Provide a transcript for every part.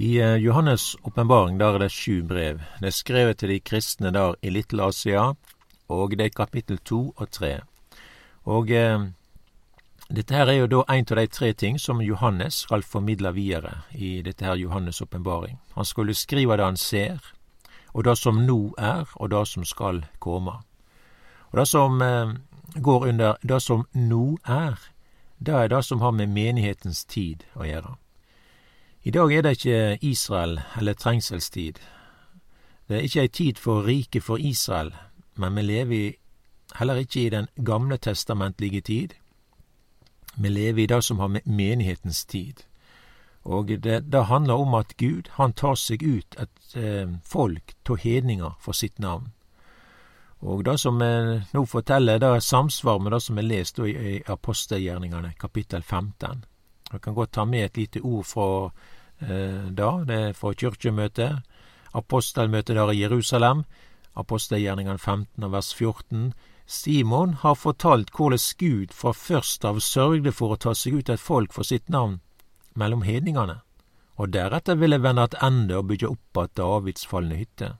I eh, Johannes' åpenbaring der er det sju brev. Det er skrevet til de kristne der i Little Asia, og det er kapittel to og tre. Og eh, dette her er jo da en av de tre ting som Johannes skal formidle videre i dette her Johannes' åpenbaring. Han skulle skrive det han ser, og det som nå er, og det som skal komme. Og det som eh, går under det som nå er, det er det som har med menighetens tid å gjøre. I dag er det ikke Israel eller trengselstid. Det er ikke ei tid for riket for Israel, men vi lever heller ikke i den gamle testamentlige tid. Vi lever i det som har med menighetens tid. Og det, det handler om at Gud, han tar seg ut et eh, folk av hedninger for sitt navn. Og det som vi nå forteller, det er samsvar med det som er lest i, i apostelgjerningene, kapittel 15. Jeg kan godt ta med et lite ord fra eh, da. Det er fra kirkemøtet. Apostelmøtet der i Jerusalem. Apostelgjerningene 15 og vers 14. Simon har fortalt hvordan Gud fra først av sørgde for å ta seg ut et folk for sitt navn mellom hedningene, og deretter ville vende attende og bygge opp att Davids falne hytte.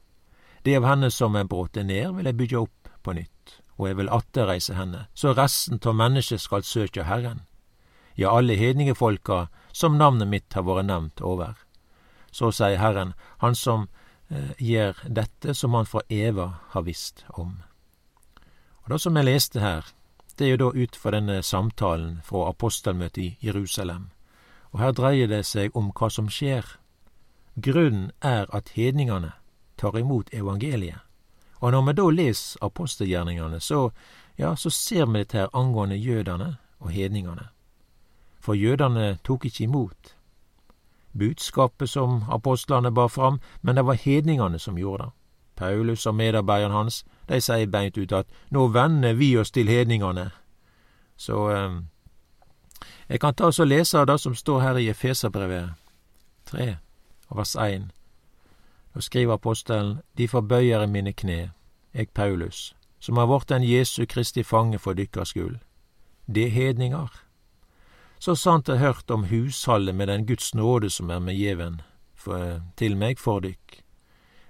Det av henne som er bråte ned, vil jeg bygge opp på nytt, og jeg vil atterreise henne, så resten av mennesket skal søke Herren ja, alle hedningefolka som navnet mitt har vært nevnt over. Så sier Herren, Han som eh, gjør dette som Han fra Eva har visst om. Og Det som jeg leste her, det er jo da ut fra denne samtalen fra apostelmøtet i Jerusalem. Og her dreier det seg om hva som skjer. Grunnen er at hedningene tar imot evangeliet. Og når vi da leser apostelgjerningene, så, ja, så ser vi dette her angående jødene og hedningene for jødene tok ikke imot budskapet som apostlene bar fram, men det var hedningene som gjorde det. Paulus og medarbeideren hans, de sier beint ut at nå vender vi oss til hedningene. Så eh, jeg kan ta og lese det som står her i Efeserbrevet 3, vers 1. Da skriver apostelen, De forbøyer mine kne, eg Paulus, som har vært en Jesu Kristi fange for dykkar skyld. Det hedningar så sant jeg hørt om hushaldet med den Guds nåde som er med gjeven til meg for dykk.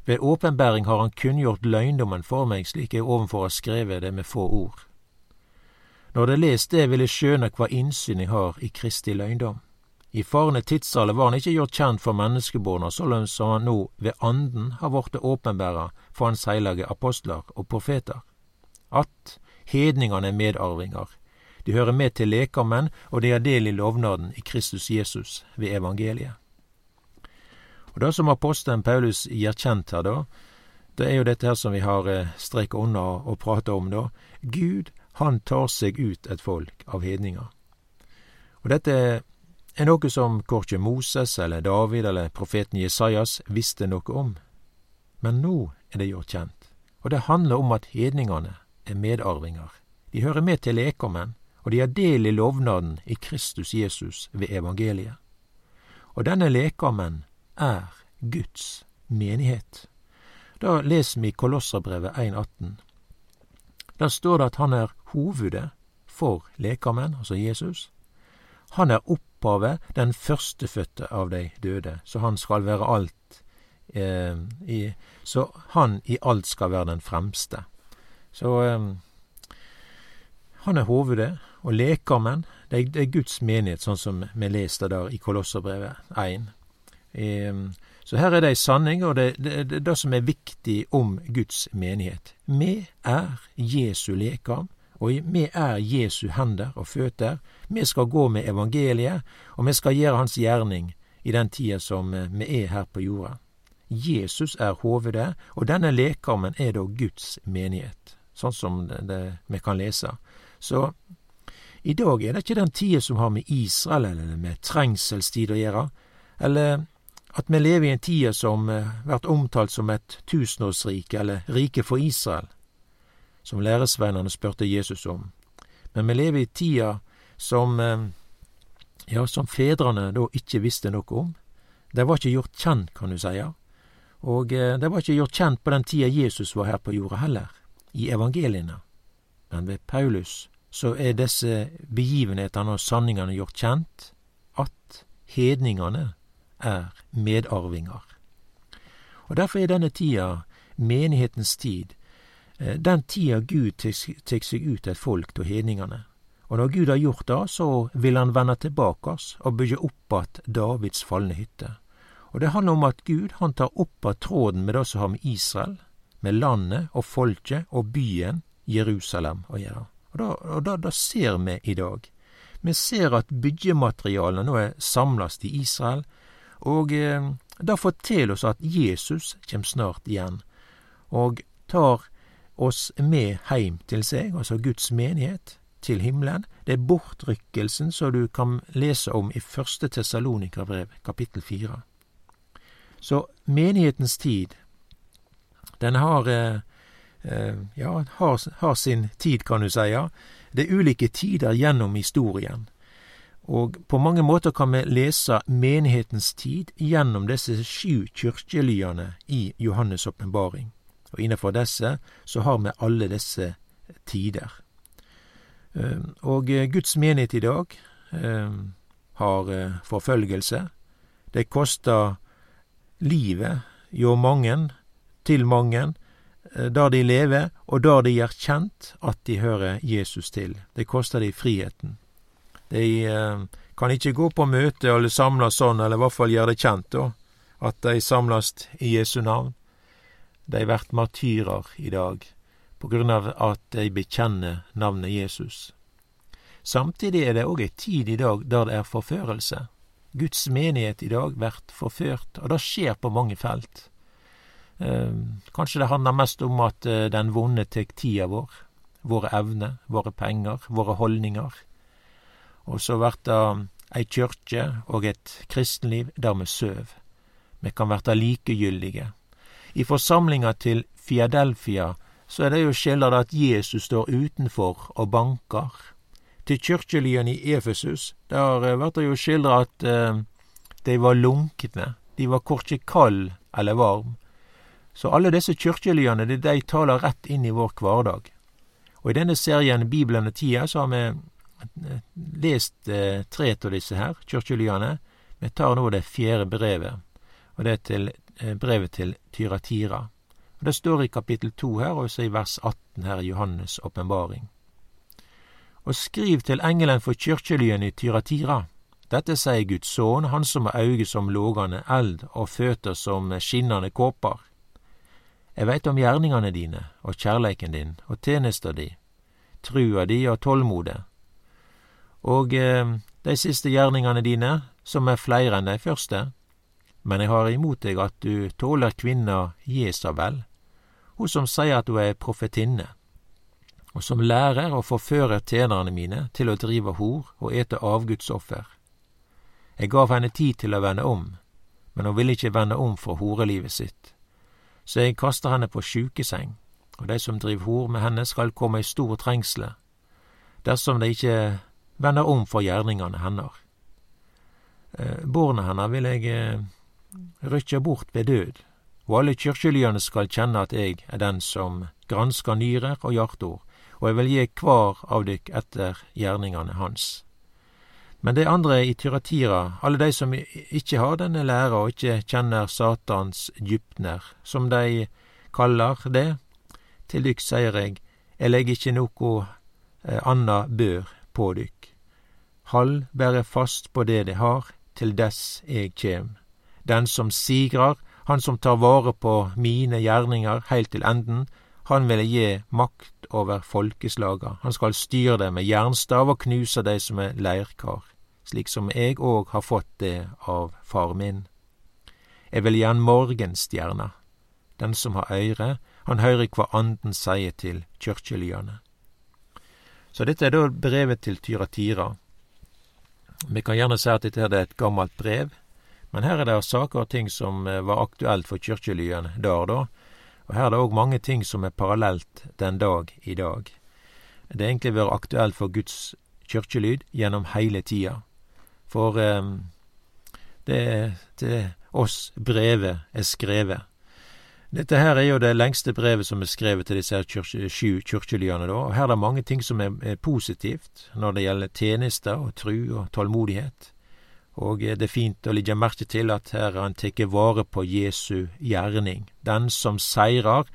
Ved åpenbæring har han kunngjort løgndommen for meg, slik jeg ovenfor har skrevet det med få ord. Når det lest det, vil jeg skjøne hva innsyn jeg har i Kristi løgndom. I farne tidsalder var han ikke gjort kjent for menneskeborna, således som han nå ved Anden har blitt åpenbæra for hans heilage apostler og profeter. At hedningane er medarvingar, de hører med til lekammen, og de har del i lovnaden i Kristus Jesus ved evangeliet. Og Det som apostelen Paulus gir kjent her, da, det er jo dette her som vi har eh, streka unna og prata om, da. Gud, han tar seg ut et folk av hedninger. Og dette er noe som korkje Moses eller David eller profeten Jesajas visste noe om. Men nå er det gjort kjent, og det handler om at hedningene er medarvinger. De hører med til lekommen, og de har del i lovnaden i Kristus Jesus ved evangeliet. Og denne lekammen er Guds menighet. Da leser vi Kolosserbrevet 1,18. Der står det at han er hovedet for lekammen, altså Jesus. Han er opphavet, den førstefødte av de døde, så han skal være alt eh, i, Så han i alt skal være den fremste. Så eh, han er hovedet, og lekarmen, det er, det er Guds menighet, sånn som vi leste der i Kolosserbrevet 1. Um, så her er det ei sanning, og det er det, det, som er viktig om Guds menighet. Vi er Jesu lekam, og vi er Jesu hender og føtter. Vi skal gå med evangeliet, og vi skal gjøre Hans gjerning i den tida som eh, vi er her på jorda. Jesus er hovedet, og denne lekarmen er da Guds menighet, sånn som det, vi kan lese. Så i dag er det ikke den tida som har med Israel eller med trengselstid å gjøre, eller at vi lever i en tid som blir eh, omtalt som et tusenårsrike, eller riket for Israel, som læresvennene spurte Jesus om. Men vi lever i tida som eh, ja, som fedrene da ikke visste noe om. Det var ikke gjort kjent, kan du seie. Og de det var ikke gjort kjent på den tida Jesus var her på jorda heller, i evangeliene. Men ved Paulus så er disse begivenhetene og sanningene gjort kjent, at hedningene er medarvinger. Og Derfor er denne tida, menighetens tid, eh, den tida Gud tek seg ut et folk til hedningene. Og når Gud har gjort det, så vil han vende tilbake oss og bygge opp att Davids falne hytte. Og det handler om at Gud han tar opp av tråden med det som har med Israel, med landet og folket og byen Jerusalem å gjøre. Og da, ser vi i dag. Vi ser at byggematerialene nå er samlast i Israel, og eh, det forteller oss at Jesus kjem snart igjen, og tar oss med heim til seg, altså Guds menighet, til himmelen. Det er bortrykkelsen som du kan lese om i første Tessalonika-brev, kapittel fire. Så menighetens tid, den har Eh, ja, har, har, sin tid, kan du si. Det er ulike tider gjennom historien. Og på mange måter kan vi lese menighetens tid gjennom disse sju kirkelyene i Johannes' åpenbaring. Og innenfor disse så har vi alle disse tider. Eh, og Guds menighet i dag eh, har forfølgelse. Det koster livet hjå mange, til mange, Eh, der de lever, og der de gjør kjent at de hører Jesus til. Det koster de friheten. De eh, kan ikke gå på møte eller samles sånn, eller i hvert fall gjøre det kjent, da, at de samles i Jesu navn. De blir martyrer i dag på grunn av at de bekjenner navnet Jesus. Samtidig er det òg ei tid i dag der det er forførelse. Guds menighet i dag blir forført, og det skjer på mange felt. Eh, kanskje det handler mest om at eh, den vonde tek tida vår, våre evner, våre penger, våre holdninger. Og så vert det ei kyrkje og et kristenliv der vi søv. Vi kan verta likegyldige. I forsamlinga til Fiadelfia så er det jo skildra at Jesus står utenfor og banker. Til kyrkjelyen i Efesus, der blir det jo skildra at eh, de var lunkne. De var korkje kald eller varm. Så alle disse kyrkjelyene, de, de taler rett inn i vår hverdag. Og i denne serien Bibelen og tida så har vi eh, lest eh, tre av disse her, kyrkjelyene. Vi tar nå det fjerde brevet, og det er til, eh, brevet til Tyratira. Og Det står i kapittel to her, og så i vers 18 her i Johannes' åpenbaring. Og skriv til engelen for kyrkjelyene i Tyratira. Dette sier Guds sønn, han som har øyne som lågende eld og føtter som skinnende kåper. Jeg veit om gjerningane dine og kjærleiken din og tjenesta di, trua di og tålmodet, og eh, dei siste gjerningane dine, som er fleire enn dei første, men jeg har imot deg at du tåler kvinna Jesabel, hun som sier at hun er profetinne, og som lærer og forfører tjenerne mine til å drive hor og ete avgudsoffer. Jeg gav henne tid til å vende om, men hun ville ikke vende om fra horelivet sitt så jeg kaster henne på sjukeseng, og de som driver hor med henne skal komme i stor trengsle, dersom de ikke vender om for gjerningene hennes. Eh, Borna hennar vil jeg rykke bort ved død, og alle kyrkjelyene skal kjenne at jeg er den som gransker nyrer og hjartord, og jeg vil gi kvar av dykk etter gjerningene hans. Men de andre i Tyratira, alle de som ikke har denne læra og ikke kjenner Satans djupner, som de kaller det, til dykk sier eg, jeg legger ikke noko eh, anna bør på dykk. Hald berre fast på det de har, til dess eg kjem. Den som sigrar, han som tar vare på mine gjerninger heilt til enden, han vil gi makt over folkeslaga, han skal styre dem med jernstav og knuse dei som er leirkar slik som eg òg har fått det av far min. Eg vil gjerne morgenstjerna. Den som har øyre, han høyrer kva Anden seier til kyrkjelyane. Så dette er da brevet til Tyratira. Vi kan gjerne si at dette er et gammelt brev, men her er det saker og ting som eh, var aktuelt for kyrkjelyene der da, og her er det òg mange ting som er parallelt den dag i dag. Det har egentlig vært aktuelt for Guds kirkelyd gjennom heile tida. For eh, det til oss brevet er skrevet. Dette her er jo det lengste brevet som er skrevet til disse sju kirkelyene, og her er det mange ting som er, er positivt når det gjelder tjenester og tru og tålmodighet. Og det er fint å legge merke til at her han tar vare på Jesu gjerning. Den som seirer,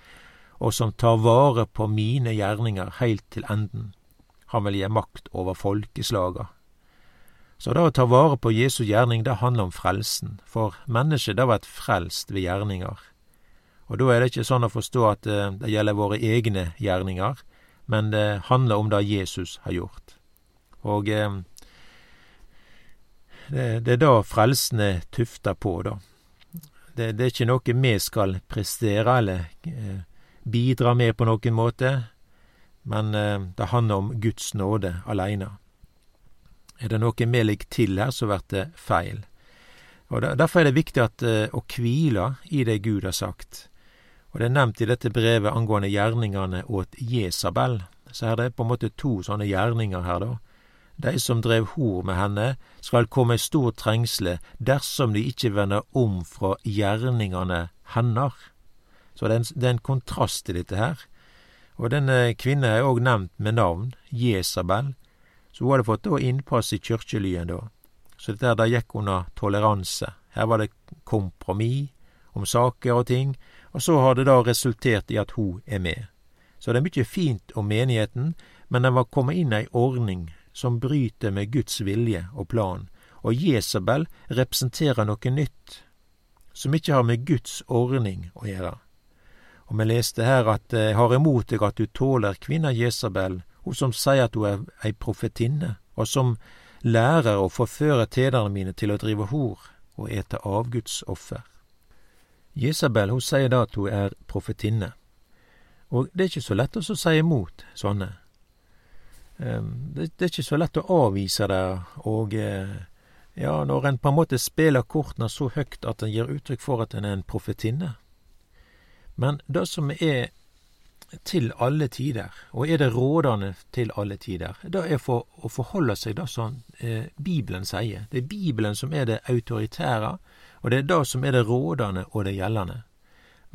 og som tar vare på mine gjerninger heilt til enden. Han vil gi makt over folkeslaga. Så det å ta vare på Jesu gjerning, det handler om frelsen, for mennesket det blir frelst ved gjerninger. Og da er det ikke sånn å forstå at eh, det gjelder våre egne gjerninger, men det handler om det Jesus har gjort. Og eh, det, det, er det frelsen er tufta på, da. Det, det, er ikke noe vi skal prestere eller eh, bidra med på noen måte, men eh, det handler om Guds nåde aleine. Er det noe vi ligger til her, så blir det feil. Og Derfor er det viktig at, eh, å hvile i det Gud har sagt. Og Det er nevnt i dette brevet angående gjerningene åt Jesabel. Så er det på en måte to sånne gjerninger her, da. De som drev hor med henne, skal komme i stor trengsle dersom de ikke vender om fra gjerningene hennar. Så det er, en, det er en kontrast i dette her. Og denne kvinnen er òg nevnt med navn, Jesabel, så hun hadde fått innpass i kirkelyen da. Så dette her, der gikk under toleranse. Her var det kompromiss om saker og ting, og så har det da resultert i at hun er med. Så det er mye fint om menigheten, men den var kommet inn ei ordning som bryter med Guds vilje og plan, og Jesabel representerer noe nytt, som ikke har med Guds ordning å gjøre. Og vi leste her at jeg eh, har imot deg at du tåler kvinna Jesabel, hun som sier at hun er ei profetinne, og som lærer å forføre tederne mine til å drive hor og ete avgudsoffer. Jesabel hun sier da at hun er profetinne, og det er ikke så lett å si imot sånne. Ehm, det er ikke så lett å avvise det, og eh, ja, når en på en måte spiller kortene så høyt at en gir uttrykk for at en er en profetinne, men det som er til alle tider, og er det rådende til alle tider, det er for å forholde seg det som eh, Bibelen sier. Det er Bibelen som er det autoritære, og det er det som er det rådende og det gjeldende.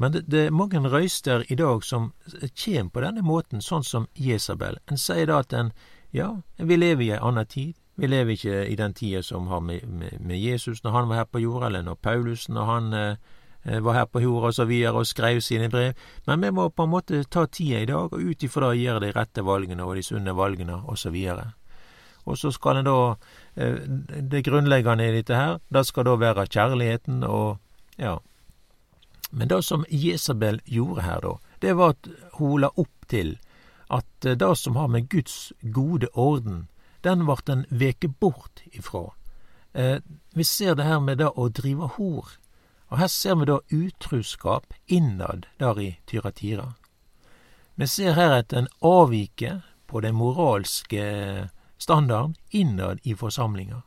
Men det, det er mange røyster i dag som kjem på denne måten, sånn som Jesabel. En sier da at en ja, vi lever i ei anna tid. Vi lever ikke i den tida som har med, med, med, Jesus når han var her på jorda, eller når Paulus når han eh, Eh, var her på jorda og så videre og skrev sine brev. Men vi må på en måte ta tida i dag, og ut ifra det gjøre de rette valgene og de sunne valgene og så videre. Og så skal en da eh, Det grunnleggende i dette her, det skal da være kjærligheten og ja. Men det som Jesabel gjorde her, da, det var at hun la opp til at eh, det som har med Guds gode orden, den vart en veke bort ifra. Eh, vi ser det her med det å drive hor. Og her ser vi da utruskap innad der i Tyratira. Vi ser her at en avviker på den moralske standarden innad i forsamlinga.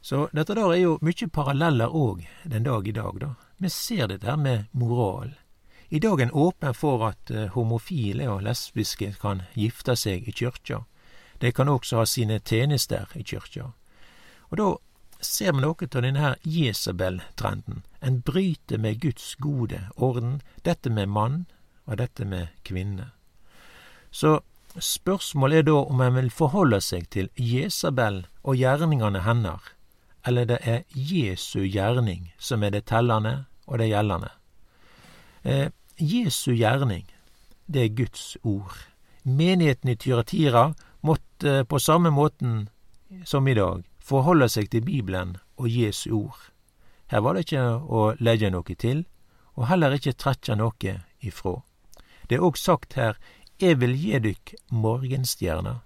Så dette der er jo mye paralleller òg den dag i dag, da. Vi ser dette her med moral. I dag er en åpen for at uh, homofile og lesbiske kan gifte seg i kyrkja. De kan også ha sine tjenester i kyrkja. Og da ser vi noe av denne Jesabel-trenden. En bryter med Guds gode orden, dette med mann og dette med kvinne. Så spørsmålet er da om en vil forholde seg til Jesabel og gjerningene hennes, eller det er Jesu gjerning som er det tellende og det gjeldende. Eh, Jesu gjerning, det er Guds ord. Menigheten i Tyratira måtte på samme måten som i dag forholde seg til Bibelen og Jesu ord. Her var det ikke å legge noe til, og heller ikke trekke noe ifrå. Det er òg sagt her, Jeg vil gi dykk morgenstjerna,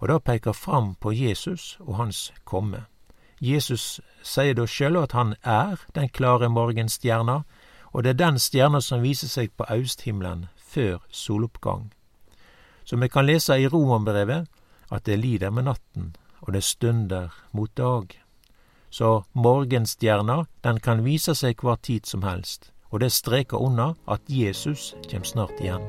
og det peker fram på Jesus og hans komme. Jesus sier da sjøl at han er den klare morgenstjerna, og det er den stjerna som viser seg på austhimmelen før soloppgang. Så vi kan lese i Romerbrevet at det lider med natten, og det stunder mot dag. Så morgenstjerna, den kan vise seg hver tid som helst, og det streker under at Jesus kjem snart igjen.